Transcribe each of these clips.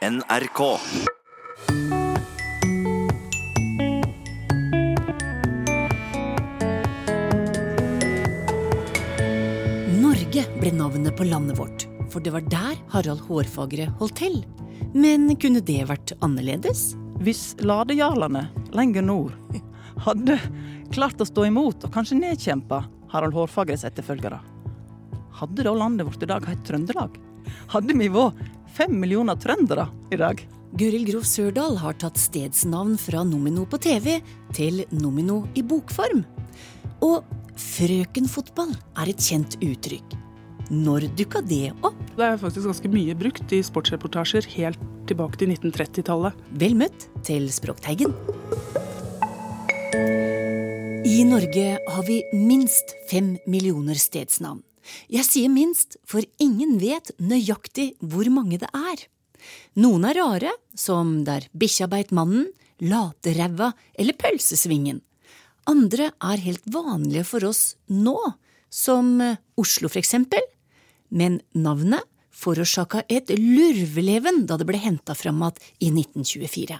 NRK. Norge ble navnet på landet vårt, for det var der Harald Hårfagre holdt til. Men kunne det vært annerledes? Hvis ladejarlene lenger nord hadde klart å stå imot og kanskje nedkjempa Harald Hårfagres etterfølgere, hadde da landet vårt i dag hett Trøndelag? Hadde vi vært fem millioner trøndere i dag? Gøril Grov Sørdal har tatt stedsnavn fra Nomino på TV til Nomino i bokform. Og frøkenfotball er et kjent uttrykk. Når dukka det opp? Det er faktisk ganske mye brukt i sportsreportasjer helt tilbake til 1930-tallet. Vel møtt til Språkteigen. I Norge har vi minst fem millioner stedsnavn. Jeg sier minst, for ingen vet nøyaktig hvor mange det er. Noen er rare, som der bikkja beit mannen, lateræva eller pølsesvingen. Andre er helt vanlige for oss nå, som eh, Oslo for eksempel. Men navnet forårsaka et lurveleven da det ble henta fram igjen i 1924.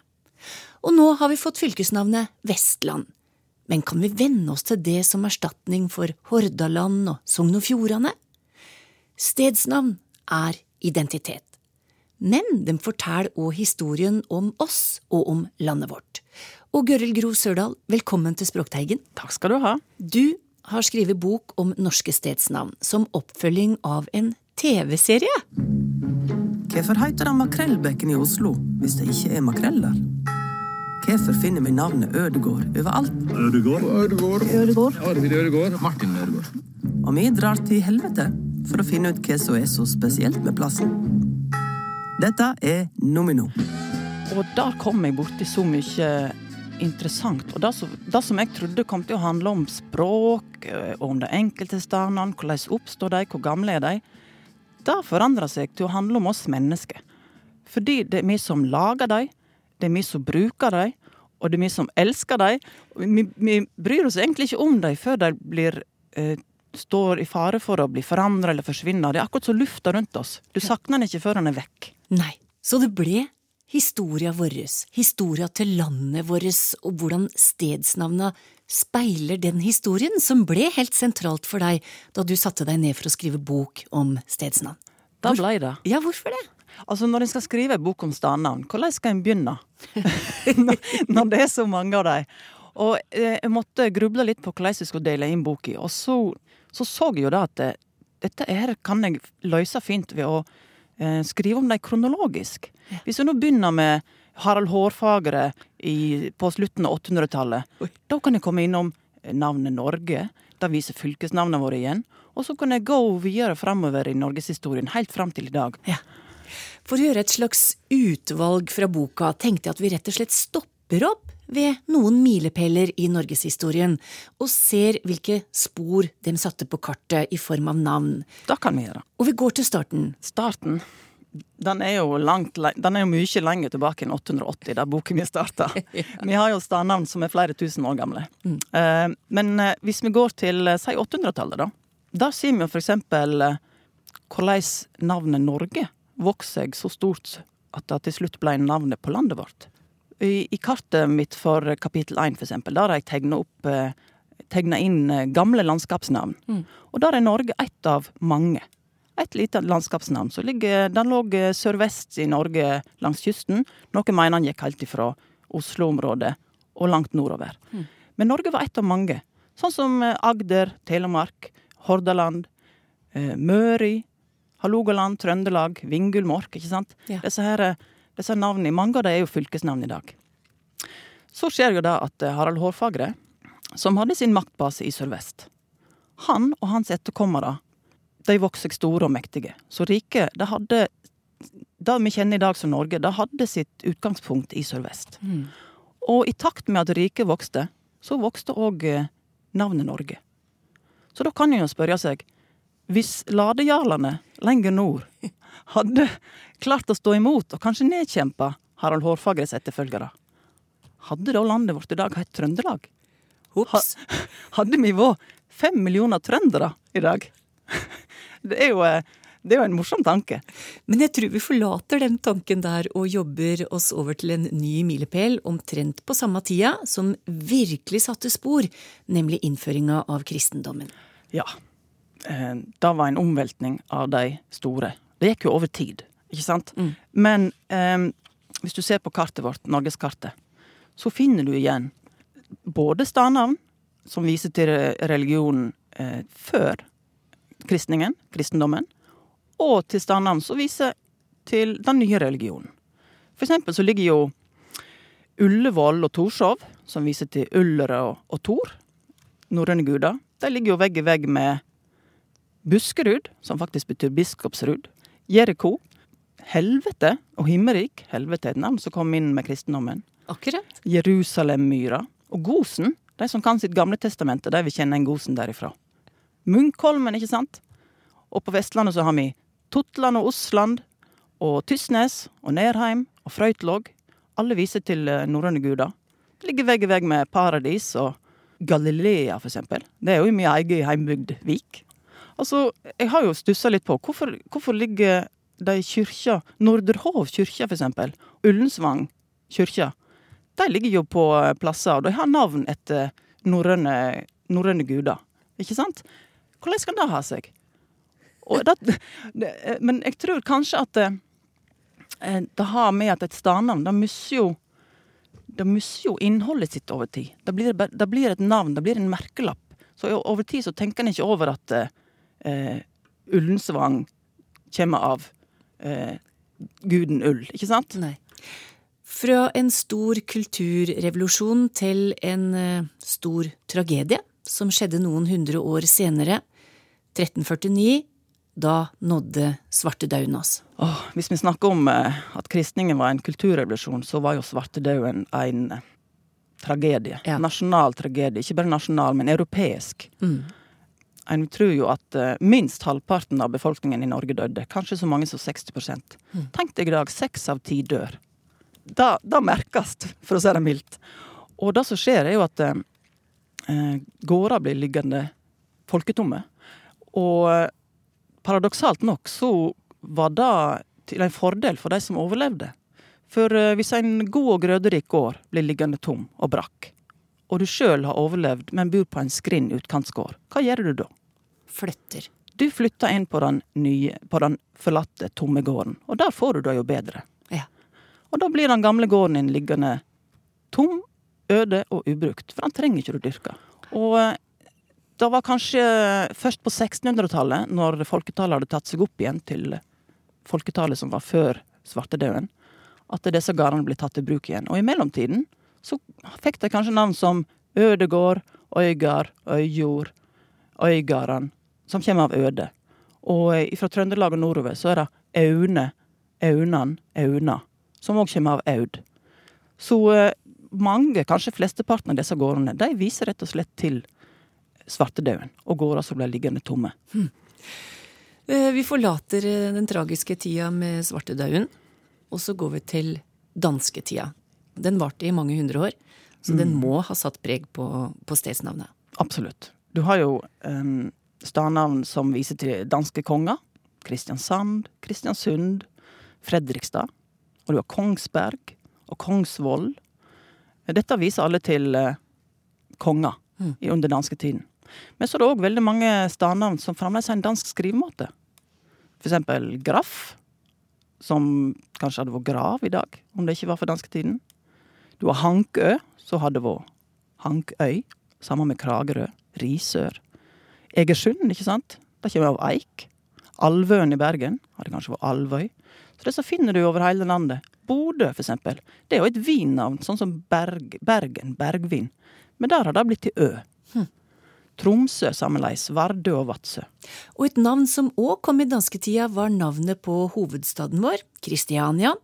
Og nå har vi fått fylkesnavnet Vestland. Men kan vi venne oss til det som erstatning for Hordaland og Sogn og Fjordane? Stedsnavn er identitet. Men de forteller òg historien om oss og om landet vårt. Og Gøril Gro Sørdal, velkommen til Språkteigen. Takk skal du ha. Du har skrevet bok om norske stedsnavn som oppfølging av en TV-serie. Hvorfor heter det Makrellbekken i Oslo hvis det ikke er makrell der? Hvorfor finner vi navnet Ødegård overalt? Ødegård. Ødegård. Ødegård. Arvid Ødegård. Martin Ødegård. Og vi drar til helvete for å finne ut hva som er så spesielt med plassen. Dette er Nomino. Og der kom jeg borti så mye interessant. Og det som, det som jeg trodde kom til å handle om språk, eh, om de enkelte stedene, hvordan oppstår de, hvor gamle er de, det forandra seg til å handle om oss mennesker. Fordi det er vi som lager dem, det er vi som bruker dem, og det er vi som elsker dem. Vi, vi bryr oss egentlig ikke om dem før de blir eh, står i fare for å bli forandra eller forsvinne. Det er akkurat som lufta rundt oss. Du savner den ikke før den er vekk. Nei, så det ble historia vår, historia til landet vårt, og hvordan stedsnavna speiler den historien som ble helt sentralt for deg da du satte deg ned for å skrive bok om stedsnavn. Da ble det. Ja, hvorfor det? Altså, Når en skal skrive en bok om stadnavn, hvordan skal en begynne? når det er så mange av dem. Og eh, jeg måtte gruble litt på hvordan jeg skulle dele inn boka. Og så, så, så jeg jo da at det, dette her kan jeg løse fint ved å eh, skrive om dem kronologisk. Hvis jeg nå begynner med Harald Hårfagre i, på slutten av 800-tallet, da kan jeg komme innom navnet Norge. Da viser fylkesnavnet våre igjen. Og så kan jeg gå videre framover i norgeshistorien, helt fram til i dag. Ja. For å gjøre et slags utvalg fra boka tenkte jeg at vi rett og slett stopper opp ved noen milepæler i norgeshistorien, og ser hvilke spor de satte på kartet i form av navn. Da kan vi gjøre. Og vi går til starten. Starten den er jo langt, den er jo mye lenger tilbake enn 880, da boken min starta. ja. Vi har jo stadnavn som er flere tusen år gamle. Mm. Uh, men uh, hvis vi går til uh, si 800-tallet, da. Da sier vi jo for eksempel hvordan navnet Norge vokste seg så stort at det til slutt ble navnet på landet vårt. I, i kartet mitt for kapittel 1, for eksempel, der har jeg tegna opp tegna inn gamle landskapsnavn. Mm. Og der er Norge ett av mange et lite landskapsnavn. som ligger, den lå sørvest i Norge langs kysten. Noen mener han gikk helt ifra Oslo-området og langt nordover. Mm. Men Norge var ett av mange. Sånn som Agder, Telemark, Hordaland, eh, Møri, Hålogaland, Trøndelag, Vingulmork. ikke sant? Ja. Disse, her, disse navnene, Mange av dem er jo fylkesnavn i dag. Så skjer jo da at Harald Hårfagre, som hadde sin maktbase i Sør-Vest, han og hans etterkommere de vokste seg store og mektige. Så riket, det hadde Det vi kjenner i dag som Norge, det hadde sitt utgangspunkt i sørvest. Mm. Og i takt med at riket vokste, så vokste òg eh, navnet Norge. Så da kan en jo spørre seg Hvis ladejarlene lenger nord hadde klart å stå imot og kanskje nedkjempa Harald Hårfagres etterfølgere, hadde da landet vårt i dag hett Trøndelag? Ha, hadde vi vært fem millioner trøndere i dag? Det er jo, eh, Det er jo en morsom tanke. Men jeg tror vi forlater den tanken der og jobber oss over til en ny milepæl omtrent på samme tida som virkelig satte spor, nemlig innføringa av kristendommen. Ja. Eh, det var en omveltning av de store. Det gikk jo over tid, ikke sant? Mm. Men eh, hvis du ser på kartet vårt, norgeskartet, så finner du igjen både stadnavn, som viser til religionen eh, før kristningen, kristendommen, og til stadnavn som viser til den nye religionen. For eksempel så ligger jo Ullevål og Torshov, som viser til Ullere og, og Tor, norrøne guder. De ligger jo vegg i vegg med Buskerud, som faktisk betyr biskopsrud. Jeriko. Helvete og himmerik. Helvete er et navn som kom inn med kristendommen. Akkurat. Jerusalemmyra. Og Gosen. De som kan sitt gamle testamente, de vil kjenne en Gosen derifra. Munkholmen, ikke sant? Og på Vestlandet så har vi Totland og Osland og Tysnes og Nerheim og Frøytlog. Alle viser til eh, norrøne guder. Det ligger vegg i vegg med Paradis og Galilea, for eksempel. Det er jo i min egen heimbygd Vik. Altså, jeg har jo stussa litt på hvorfor, hvorfor ligger de kyrkja Nordrehov kyrkja, for eksempel. Ullensvang kyrkja. De ligger jo på eh, plasser, og de har navn etter norrøne guder. Ikke sant? Hvordan kan det ha seg? Det, det, men jeg tror kanskje at det, eh, det har med at et stadnavn det mister jo jo innholdet sitt over tid. Det blir, det blir, et navn, det blir en merkelapp. Så over tid så tenker en ikke over at eh, Ullensvang kommer av eh, guden ull, ikke sant? Nei. Fra en stor kulturrevolusjon til en eh, stor tragedie som skjedde noen hundre år senere, 1349, da nådde svartedauden oss. Oh, hvis vi snakker om eh, at kristningen var en kulturrevolusjon, så var jo svartedauden en tragedie. Ja. Nasjonal tragedie. Ikke bare nasjonal, men europeisk. Mm. En tror jo at uh, minst halvparten av befolkningen i Norge døde. Kanskje så mange som 60 mm. Tenk deg i dag, seks av ti dør. Da, da merkes, for å si det mildt. Og det som skjer, er jo at uh, eh, gårder blir liggende folketomme. Og eh, paradoksalt nok så var det til en fordel for de som overlevde. For eh, hvis en god og grøderik gård blir liggende tom og brakk, og du sjøl har overlevd, men bor på en skrinn utkantsgård, hva gjør du da? Flytter. Du flytter inn på den, nye, på den forlatte, tomme gården, og der får du det jo bedre. Ja. Og da blir den gamle gården din liggende tom øde og ubrukt, for den trenger ikke du dyrke. Og eh, det var kanskje først på 1600-tallet, når folketallet hadde tatt seg opp igjen til folketallet som var før svartedauden, at disse gårdene ble tatt i bruk igjen. Og i mellomtiden så fikk de kanskje navn som Ødegård, Øygard, Øyjord, Øygarden, som kommer av øde. Og eh, fra Trøndelag og nordover så er det Aune, Aunan, Auna, som òg kommer av Aud. Så eh, mange, kanskje flesteparten av disse gårdene, de viser rett og slett til svartedauden og gårder som ble liggende tomme. Hmm. Vi forlater den tragiske tida med svartedauden, og så går vi til dansketida. Den varte i mange hundre år, så mm. den må ha satt preg på, på stedsnavnet. Absolutt. Du har jo um, stadnavn som viser til danske konger. Kristiansand, Kristiansund, Fredrikstad. Og du har Kongsberg og Kongsvoll dette viser alle til eh, konger mm. under dansketiden. Men så er det òg veldig mange stadnavn som fremdeles har en dansk skrivemåte. For eksempel Graff, som kanskje hadde vært grav i dag, om det ikke var for dansketiden. Du har Hankø, så hadde vært Hankøy. Sammen med Kragerø. Risør. Egersund, ikke sant? Det kommer av eik. Alvøen i Bergen hadde kanskje vært Alvøy. Så det så finner du over hele landet. Bodø, for eksempel. Det er jo et vinnavn, sånn som Berg, Bergen, Bergvin. Men der har det blitt til Ø. Hm. Tromsø sammenleis, Vardø og Vadsø. Og et navn som òg kom i dansketida, var navnet på hovedstaden vår, Kristiania.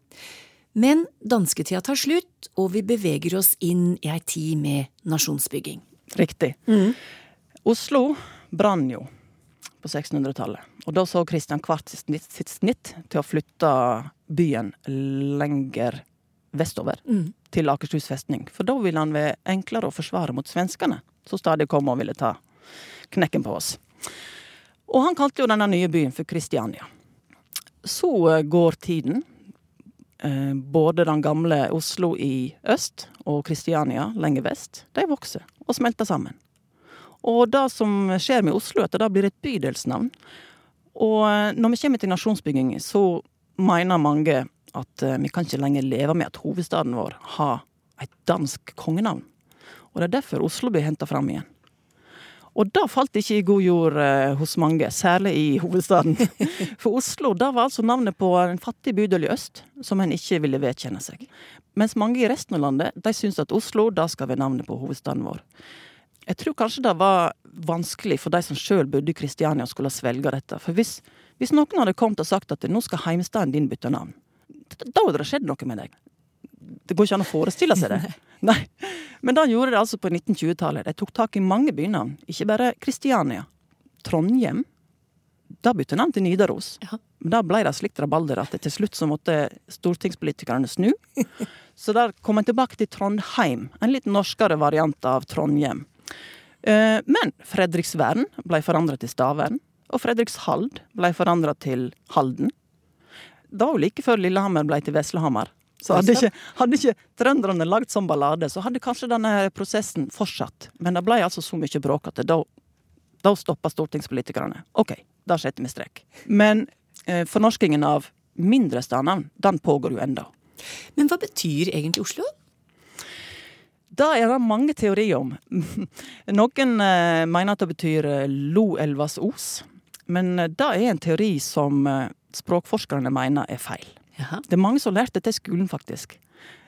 Men dansketida tar slutt, og vi beveger oss inn i ei tid med nasjonsbygging. Riktig. Mm. Oslo brann jo på 1600-tallet. Og da så Kristian Kvart sitt snitt til å flytte byen lenger vestover, mm. til Akershus festning. For da ville han være enklere å forsvare mot svenskene, som stadig kom og ville ta knekken på oss. Og han kalte jo denne nye byen for Kristiania. så eh, går tiden. Eh, både den gamle Oslo i øst og Kristiania lenger vest, de vokser og smelter sammen. Og det som skjer med Oslo, er at det blir et bydelsnavn. Og eh, når vi kommer til nasjonsbygging, så mener mange at eh, vi kan ikke lenger leve med at hovedstaden vår har et dansk kongenavn. Og det er derfor Oslo blir henta fram igjen. Og det falt ikke i god jord eh, hos mange, særlig i hovedstaden. For Oslo da var altså navnet på en fattig bydel i øst, som en ikke ville vedkjenne seg. Mens mange i resten av landet de syns at Oslo da skal være navnet på hovedstaden vår. Jeg tror kanskje det var vanskelig for de som sjøl bodde i Kristiania skulle svelge dette. For hvis, hvis, noen hadde kommet og sagt at nå skal heimstaden din bytte navn, da hadde det skjedd noe med deg. Det går ikke an å forestille seg det. Nei. Men da gjorde de altså på 1920-tallet. De tok tak i mange bynavn, ikke bare Kristiania. Trondheim. Da bytte navn til Nidaros. Ja. Men da ble det slikt rabalder at til slutt så måtte stortingspolitikerne snu. Så der kom en tilbake til Trondheim, en litt norskere variant av Trondhjem. Eh, men Fredriksvern ble forandra til Stavern, og Fredrikshald ble forandra til Halden. Da var like før Lillehammer ble til Veslehammer. Så hadde ikke, hadde ikke trønderne lagd sånn ballade, så hadde kanskje denne prosessen fortsatt. Men det ble altså så mye bråk at Da, da stoppa stortingspolitikerne. OK, da setter vi strek. Men eh, fornorskingen av mindre stadnavn, den pågår jo enda. Men hva betyr egentlig Oslo? Det er det mange teorier om. Noen eh, mener at det betyr eh, Loelvas os. Men eh, det er en teori som språkforskerne mener er feil. Jaha. Det er mange som har lært dette i skolen, faktisk.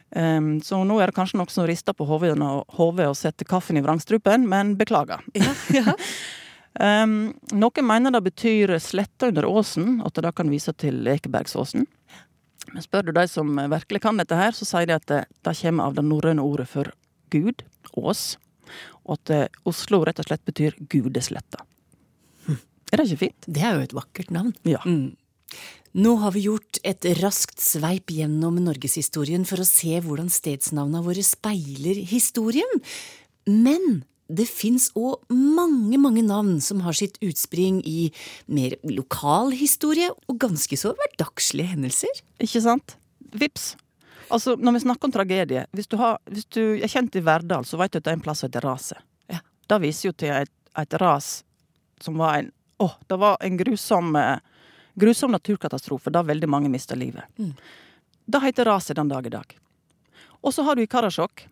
Um, så nå er det kanskje noen som rister på hodet og setter kaffen i vrangstrupen, men beklager. Ja, ja. um, noen mener det betyr sletta under åsen, at det kan vise til Ekebergsåsen. Men spør du de som virkelig kan dette her, så sier de at det, det kommer av det norrøne ordet for Gud, Ås, og at eh, Oslo rett og slett betyr Gudesletta. Hm. Er det ikke fint? Det er jo et vakkert navn. Ja. Mm. Nå har vi gjort et raskt sveip gjennom norgeshistorien for å se hvordan stedsnavna våre speiler historien. Men det fins òg mange, mange navn som har sitt utspring i mer lokal historie og ganske så hverdagslige hendelser. Ikke sant? Vips. Altså, når vi snakker om tragedie Hvis du, har, hvis du er kjent i Verdal, så vet du at det er en plass som heter Raset. Ja. Det viser jo til et, et ras som var en Å, det var en grusom eh, Grusom naturkatastrofe da veldig mange mista livet. Mm. Det heter raset den dag i dag. Og så har du i Karasjok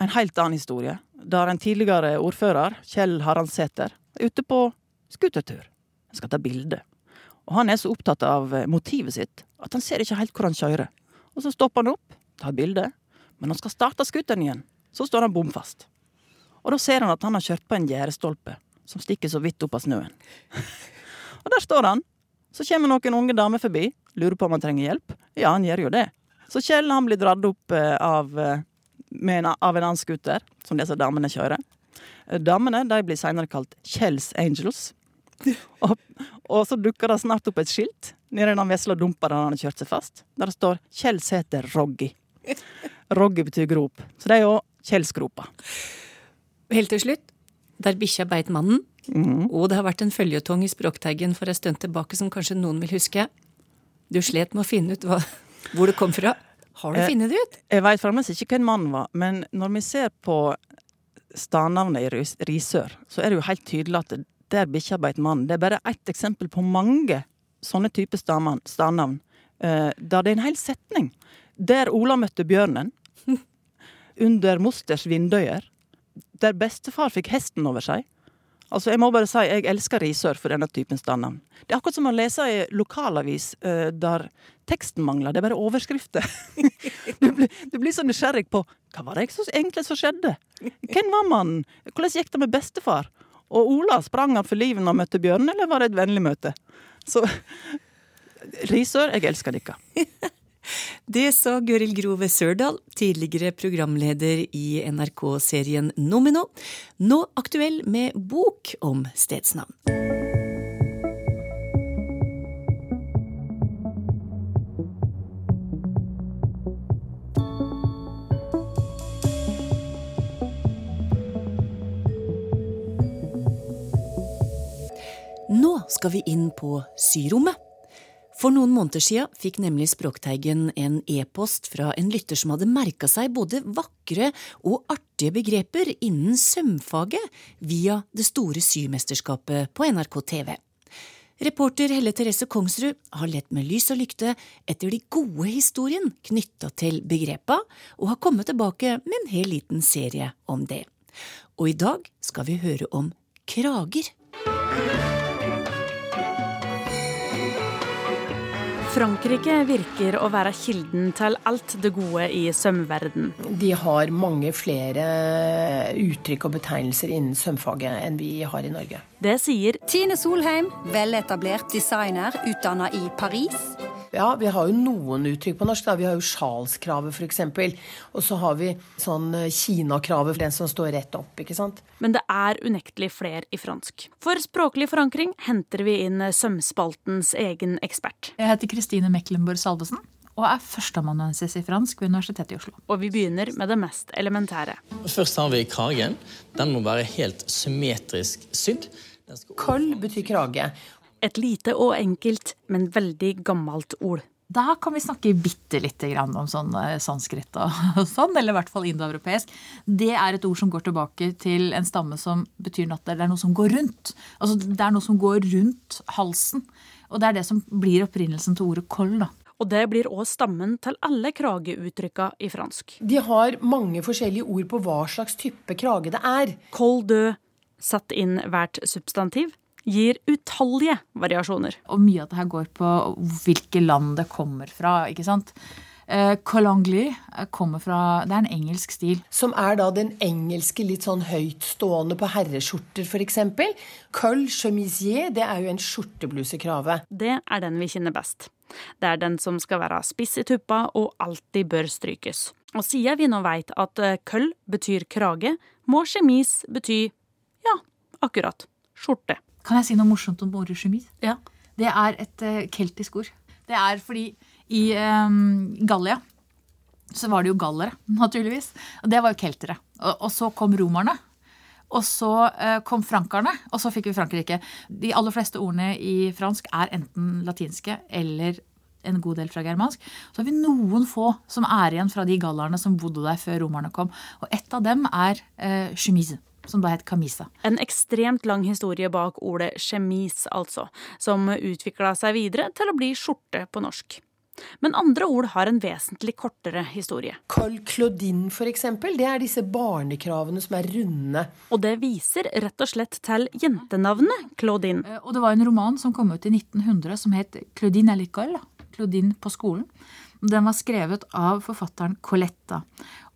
en helt annen historie, der en tidligere ordfører, Kjell Haransæter, er ute på skutertur. Han skal ta bilde. Og han er så opptatt av eh, motivet sitt at han ser ikke helt hvor han kjører. Og så stopper han opp, tar bilde, men han skal starte skuteren igjen, så står han bom fast. Og da ser han at han har kjørt på en gjerdestolpe som stikker så vidt opp av snøen. og der står han så kommer noen unge damer forbi, lurer på om han trenger hjelp. Ja, han gjør jo det. Så Kjell han blir dratt opp eh, av, eh, en, av en annen scooter, som disse damene kjører. Eh, damene de blir senere kalt Kjells Angels. Og, og, så dukker det snart opp et skilt nede i den vesle dumpa der han har kjørt seg fast. Der det står 'Kjells heter Roggy'. Roggy betyr grop. Så det er jo Kjellsgropa. Helt til slutt, der bikkja beit mannen, Mm. Og det har vært en føljetong i Språkteigen for en stund tilbake som kanskje noen vil huske. Du slet med å finne ut hva, hvor det kom fra. Har du eh, funnet det ut? Jeg veit fremdeles ikke hvem mannen var, men når vi ser på stadnavnet i Risør, så er det jo helt tydelig at der bikkja beit mannen. Det er bare ett eksempel på mange sånne typer stadnavn. Uh, da det er en hel setning. Der Ola møtte bjørnen. Under mosters vindøyer. Der bestefar fikk hesten over seg. Altså, Jeg må bare si jeg elsker Risør for denne typen stadnavn. Det er akkurat som å lese i lokalavis uh, der teksten mangler. Det er bare overskrifter. du, blir, du, blir, så nysgjerrig på hva var det egentlig som skjedde? Hvem var mannen? Hvordan gikk det med bestefar? Og Ola, sprang han for livet når han møtte bjørnen, eller var det et vennlig møte? Så Risør, jeg elsker dere. Det sa Gøril Grove Sørdal, tidligere programleder i NRK-serien Nomino, nå aktuell med bok om stedsnavn. Nå skal vi inn på syrommet. For noen måneder siden fikk nemlig Språkteigen en e-post fra en lytter som hadde merka seg både vakre og artige begreper innen sømfaget via det store symesterskapet på NRK TV. Reporter Helle Therese Kongsrud har lett med lys og lykte etter de gode historien knytta til begrepa, og har kommet tilbake med en hel liten serie om det. Og i dag skal vi høre om krager. Frankrike virker å være kilden til alt det gode i sømverden. De har mange flere uttrykk og betegnelser innen sømfaget enn vi har i Norge. Det sier Tine Solheim, veletablert designer utdanna i Paris. Ja, vi har jo noen uttrykk på norsk. Da. Vi har jo sjalskravet, f.eks. Og så har vi sånn eh, for den som står rett opp. ikke sant? Men det er unektelig flere i fransk. For språklig forankring henter vi inn sømspaltens egen ekspert. Jeg heter Kristine Meklenborg Salvesen og er førsteamanuensis i fransk ved Universitetet i Oslo. Og vi begynner med det mest elementære. Først har vi kragen. Den må være helt symmetrisk sydd. Køll betyr krage. Et lite og enkelt, men veldig gammelt ord. Da kan vi snakke bitte lite grann om sånn eh, sanskrit og sånn, eller i hvert fall indoeuropeisk. Det er et ord som går tilbake til en stamme som betyr at det er noe som går rundt. Altså det er noe som går rundt halsen. Og det er det som blir opprinnelsen til ordet koll, da. Og det blir òg stammen til alle krageuttrykka i fransk. De har mange forskjellige ord på hva slags type krage det er. Koll de, satt inn hvert substantiv, gir utallige variasjoner. Og mye av det her går på hvilke land det kommer fra, ikke sant. Uh, Colangli kommer fra Det er en engelsk stil. Som er da den engelske litt sånn høytstående på herreskjorter, f.eks. Col chemisier, det er jo en skjorteblusekrave. Det er den vi kjenner best. Det er den som skal være spiss i tuppa og alltid bør strykes. Og siden vi nå veit at køll betyr krage, må chemise bety ja, akkurat skjorte. Kan jeg si noe morsomt om ordet chemise? Ja. Det er et uh, keltisk ord. Det er fordi i um, Gallia så var det jo gallere, naturligvis. Og det var jo keltere. Og, og så kom romerne. Og så uh, kom frankerne, og så fikk vi Frankrike. De aller fleste ordene i fransk er enten latinske eller en god del fra germansk. Så har vi noen få som er igjen fra de gallerne som bodde der før romerne kom. Og ett av dem er uh, chemise som da het camisa. En ekstremt lang historie bak ordet chemise, altså, som utvikla seg videre til å bli skjorte på norsk. Men andre ord har en vesentlig kortere historie. Carl Claudin eksempel, det er disse barnekravene som er runde. Og det viser rett og slett til jentenavnet Claudin. Og det var en roman som kom ut i 1900 som het Claudine à l'école. Claudine på skolen. Den var skrevet av forfatteren Coletta.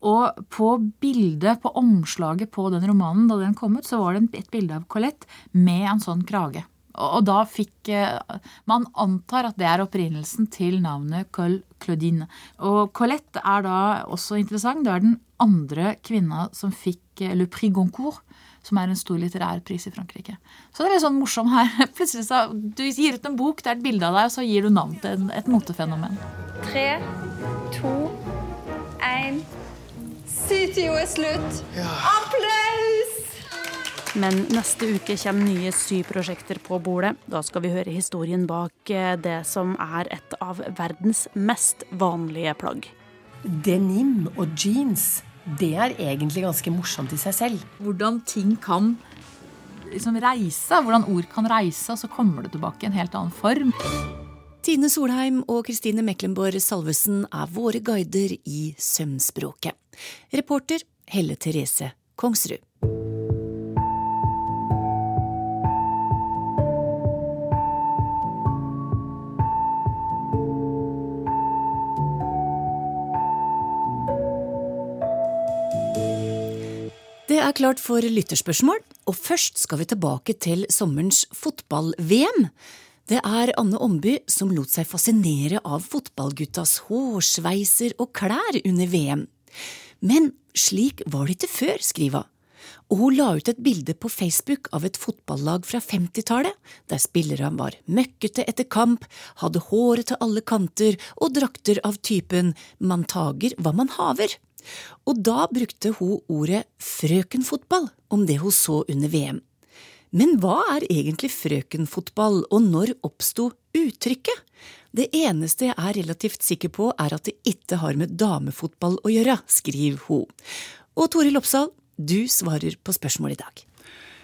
Og på bildet, på omslaget på den romanen da den kom ut, så var det et bilde av Colette med en sånn krage. Og da fikk Man antar at det er opprinnelsen til navnet Col Claudine. Og Colette er da også interessant. Det er den andre kvinna som fikk Le Prix Goncourt, som er en stor litterær pris i Frankrike. Så det er litt sånn morsom her. Plutselig så, Du gir ut en bok, det er et bilde av deg, og så gir du navn til et motefenomen. Tre, to, én Sitio er slutt. Ja. Applaus! Men neste uke kommer nye syv prosjekter på bordet. Da skal vi høre historien bak det som er et av verdens mest vanlige plagg. Denim og jeans, det er egentlig ganske morsomt i seg selv. Hvordan ting kan liksom reise, hvordan ord kan reise, og så kommer det tilbake i en helt annen form. Tine Solheim og Kristine Meklenborg Salvesen er våre guider i sømspråket. Reporter Helle Therese Kongsrud. Det er klart for lytterspørsmål, og først skal vi tilbake til sommerens fotball-VM. Det er Anne Omby som lot seg fascinere av fotballguttas hårsveiser og klær under VM. Men slik var det ikke før, skriver hun. Og hun la ut et bilde på Facebook av et fotballag fra 50-tallet, der spillerne var møkkete etter kamp, hadde håret til alle kanter og drakter av typen man tager hva man haver. Og da brukte hun ordet frøkenfotball om det hun så under VM. Men hva er egentlig frøkenfotball, og når oppsto uttrykket. Det eneste jeg er relativt sikker på, er at det ikke har med damefotball å gjøre, skriver hun. Og Toril Oppsal, du svarer på spørsmålet i dag.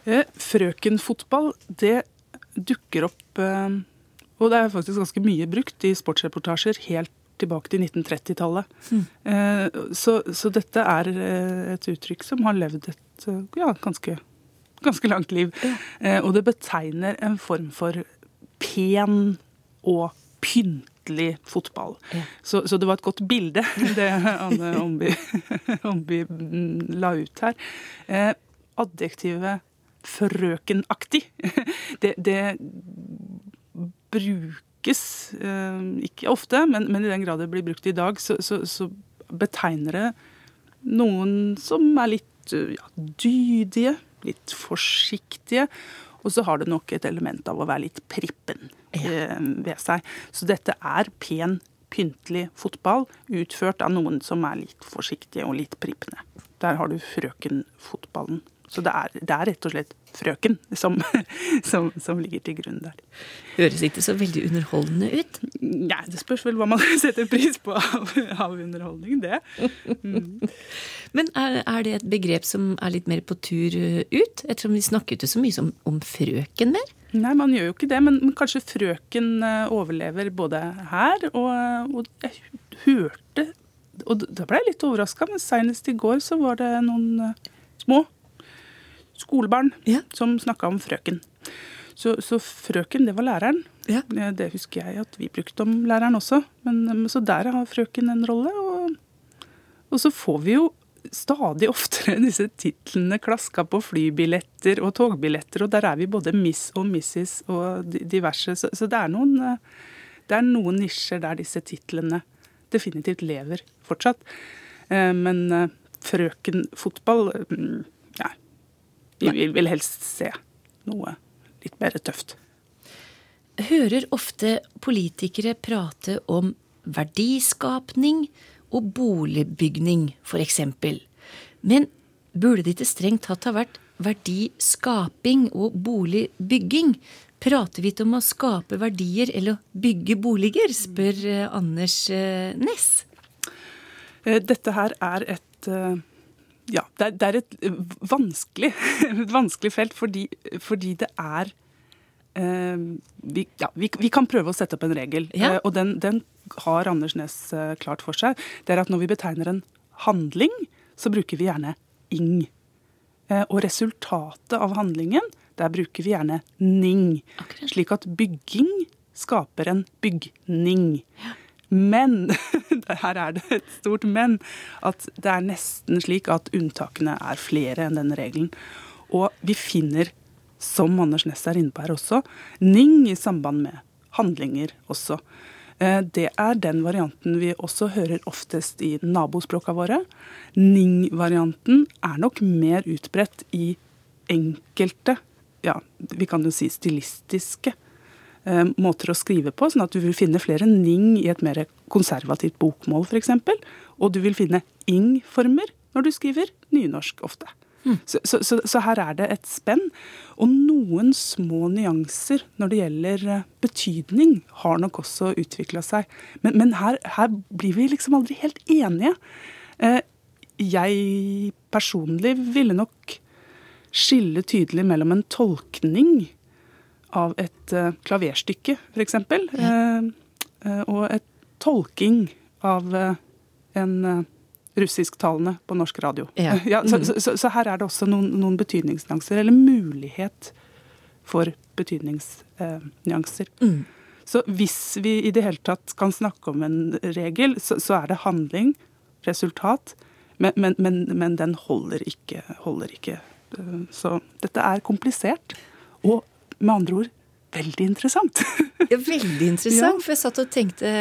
Eh, frøkenfotball, det dukker opp eh, Og det er faktisk ganske mye brukt i sportsreportasjer helt tilbake til 1930-tallet. Mm. Så, så, dette er et uttrykk som har levd et ja, ganske, ganske langt liv. Ja. Og det betegner en form for pen og pyntelig fotball. Ja. Så, så, det var et godt bilde, det Anne Omby, Omby la ut her. Eh, adjektivet frøkenaktig, det, det brukes eh, ikke ofte, men, men, i den grad det blir brukt i dag, så, så, så betegner det noen som er litt ja, dydige, litt forsiktige. Og så har det nok et element av å være litt prippen. Eh, ved seg. Så dette er pen, pyntelig fotball utført av noen som er litt forsiktige og litt prippende. Der har du frøkenfotballen. Så det er, det er, rett og slett frøken som, som, som, ligger til grunn der. Høres ikke så veldig underholdende ut? Nei, det spørs vel hva man setter pris på av, av underholdning, det. Mm. Men er, er, det et begrep som er litt mer på tur ut? Ettersom vi snakket ikke så mye om, om frøken mer? Nei, man gjør jo ikke det, men, men kanskje frøken uh, overlever både her og, og jeg hørte Og da ble jeg litt overraska, men seinest i går så var det noen små skolebarn ja. som snakka om frøken. Så, så, frøken, det var læreren. Ja. Det husker jeg at vi brukte om læreren også. Men, så der har frøken en rolle. Og, og så får vi jo stadig oftere disse titlene klaska på flybilletter og togbilletter, og der er vi både Miss og Mrs. og diverse. Så, så det, er noen, det er noen nisjer der disse titlene definitivt lever fortsatt. Eh, men eh, frøkenfotball mm, vi vil helst se noe litt mer tøft. Hører ofte politikere prate om verdiskapning og boligbygning, f.eks. Men burde det ikke strengt tatt ha vært verdiskaping og boligbygging? Prater vi ikke om å skape verdier eller bygge boliger, spør eh, Anders Ness? Næss. Eh, dette her er et ja, det er, det er et vanskelig, et vanskelig felt fordi, fordi, det er eh, vi, ja, vi, vi, kan prøve å sette opp en regel, ja. eh, og den, den, har Anders Næss eh, klart for seg. Det er at når vi betegner en handling, så bruker vi gjerne ing. Eh, og resultatet av handlingen, der bruker vi gjerne ning. Akkurat. Slik at bygging skaper en bygning. Ja. Men her er det et stort men. At det er nesten slik at unntakene er flere enn denne regelen. Og vi finner, som Anders Næss er inne på her også, ning i samband med handlinger også. Eh, det er den varianten vi også hører oftest i nabospråka våre. Ning-varianten er nok mer utbredt i enkelte, ja, vi kan jo si stilistiske måter å skrive på, sånn at du vil finne flere ning i et mer konservativt bokmål f.eks. Og du vil finne ing-former når du skriver nynorsk ofte. Mm. Så, så, så, så, her er det et spenn. Og noen små nyanser når det gjelder eh, betydning, har nok også utvikla seg. Men, men her, her, blir vi liksom aldri helt enige. Eh, jeg personlig ville nok skille tydelig mellom en tolkning av et uh, klaverstykke, f.eks. Ja. Uh, uh, og et tolking av en russisktalende på norsk radio. Ja. ja så, mm. så, så, så, her er det også noen, noen betydningsnyanser, eller mulighet for betydningsnyanser. Mm. Så hvis vi i det hele tatt kan snakke om en regel, så, er det handling, resultat, men, men, men, men den holder ikke, holder ikke. Så dette er komplisert. Og med andre ord veldig interessant. ja, veldig interessant, ja. for jeg satt og tenkte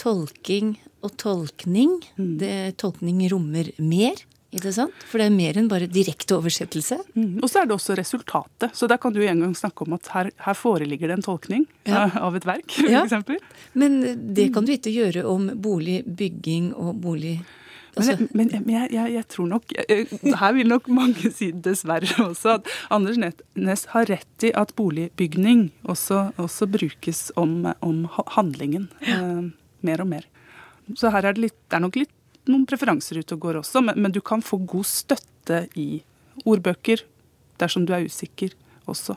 tolking og tolkning. Mm. Det, tolkning rommer mer. Ikke sant? For det er mer enn bare direkte oversettelse. Mm. Og så er det også resultatet. Så der kan du en gang snakke om at her, her foreligger det en tolkning ja. av et verk, For Ja. Men det kan du ikke gjøre om boligbygging og bolig Men, men, men jeg, jeg, jeg, tror nok Her vil nok mange si dessverre også at Anders Næss har rett i at boligbygning også, også brukes om, om handlingen ja. eh, mer og mer. Så her er det, litt, det er nok litt noen preferanser ute og går også, men, men du kan få god støtte i ordbøker dersom du er usikker også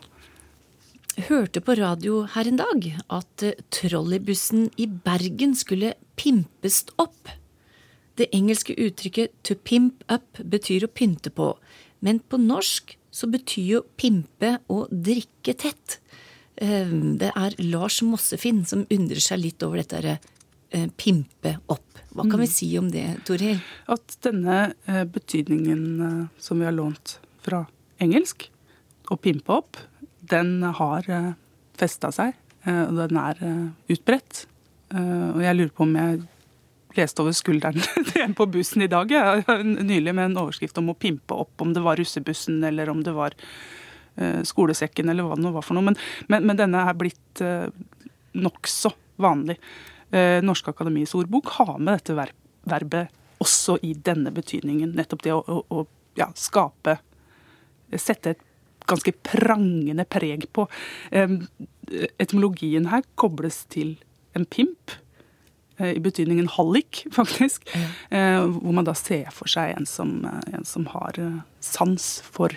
hørte på radio her en dag at eh, trolleybussen i Bergen skulle pimpes opp. Det engelske uttrykket to pimp up betyr å pynte på, men på norsk så betyr jo pimpe å drikke tett. Eh, det er Lars Mossefinn som undrer seg litt over dette herre pimpe opp. Hva kan vi mm. si om det, Torhild? At denne betydningen som vi har lånt fra engelsk, å pimpe opp, den har eh, festa seg, eh, og den er eh, utbredt. Og jeg lurer på om jeg leste over skulderen til en på bussen i dag nylig med en overskrift om å pimpe opp, om det var russebussen eller om det var skolesekken eller hva det nå var for noe. Men, men, men denne er blitt uh, nokså vanlig. Norske Akademis ordbok har med dette verbet også i denne betydningen. Nettopp det å, å, å ja, skape Sette et ganske prangende preg på. Etymologien her kobles til en pimp, eh, i betydningen hallik, faktisk. Ja. Hvor man da ser for seg en som, eh, en som har eh, sans for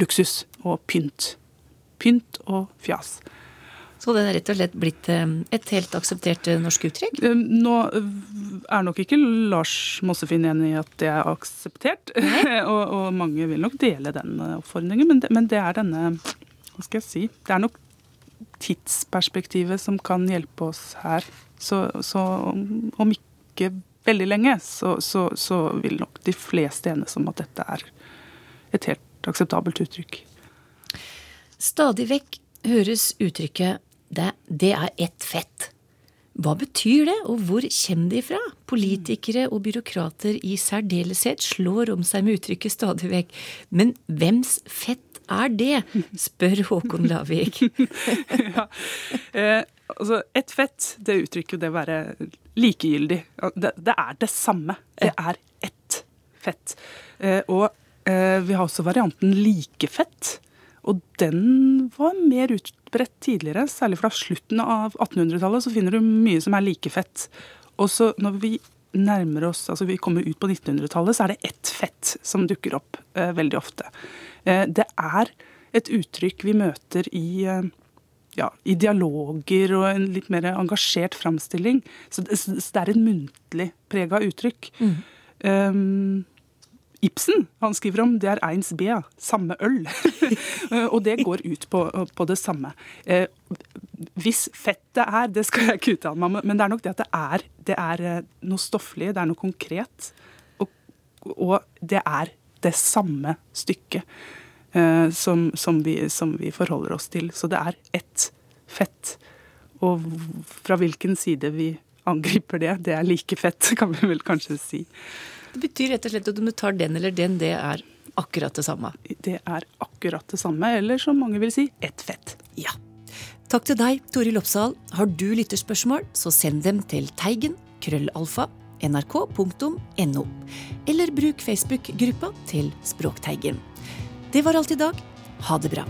luksus og pynt. Pynt og fjas. Så det er rett og slett blitt eh, et helt akseptert eh, norsk uttrykk? Eh, nå er nok ikke Lars Mossefinn enig i at det er akseptert. og, og, mange vil nok dele den oppfordringen, men det, men det er denne Hva skal jeg si? Det er nok tidsperspektivet som kan hjelpe oss her. Så, så om ikke veldig lenge, så, så, så vil nok de fleste enes om at dette er et helt akseptabelt uttrykk. Stadig vekk høres uttrykket det, det er ett fett. Hva betyr det, og hvor kommer det ifra? Politikere og byråkrater i særdeleshet slår om seg med uttrykket stadig vekk. Men hvems fett er det? spør Håkon Lavik. ja. eh, altså, ett fett, det uttrykker det å være likegyldig. Det, det, er det samme. Det er ett fett. Eh, og eh, vi har også varianten likefett. Og den var mer utbredt tidligere, særlig fra slutten av 1800-tallet. Så finner du mye som er likefett. Og så når vi nærmer oss, altså vi kommer ut på 1900-tallet, så er det ett fett som dukker opp eh, veldig ofte. Eh, det er et uttrykk vi møter i, eh, ja, i dialoger og en litt mer engasjert framstilling. Så det, så det er et muntlig prega uttrykk. Mm. Um, Ibsen han skriver om, det er eins B, samme øl. og det går ut på, på det samme. Eh, hvis fettet er, det skal jeg ikke uttale meg om, men det er nok det at det er, det er eh, noe stofflig, det er noe konkret. Og, og det er det samme stykket eh, som, som, vi, som, vi, forholder oss til. Så det er ett fett. Og fra hvilken side vi angriper det, det er like fett, kan vi vel kanskje si. Det betyr rett og slett at om du tar den eller den, det er akkurat det samme. Det er akkurat det samme, eller som mange vil si, ett fett. Ja. Takk til deg, Toril Oppsal. Har du lytterspørsmål, så send dem til teigen krøllalfa nrk.no. Eller bruk Facebook-gruppa til Språkteigen. Det var alt i dag. Ha det bra.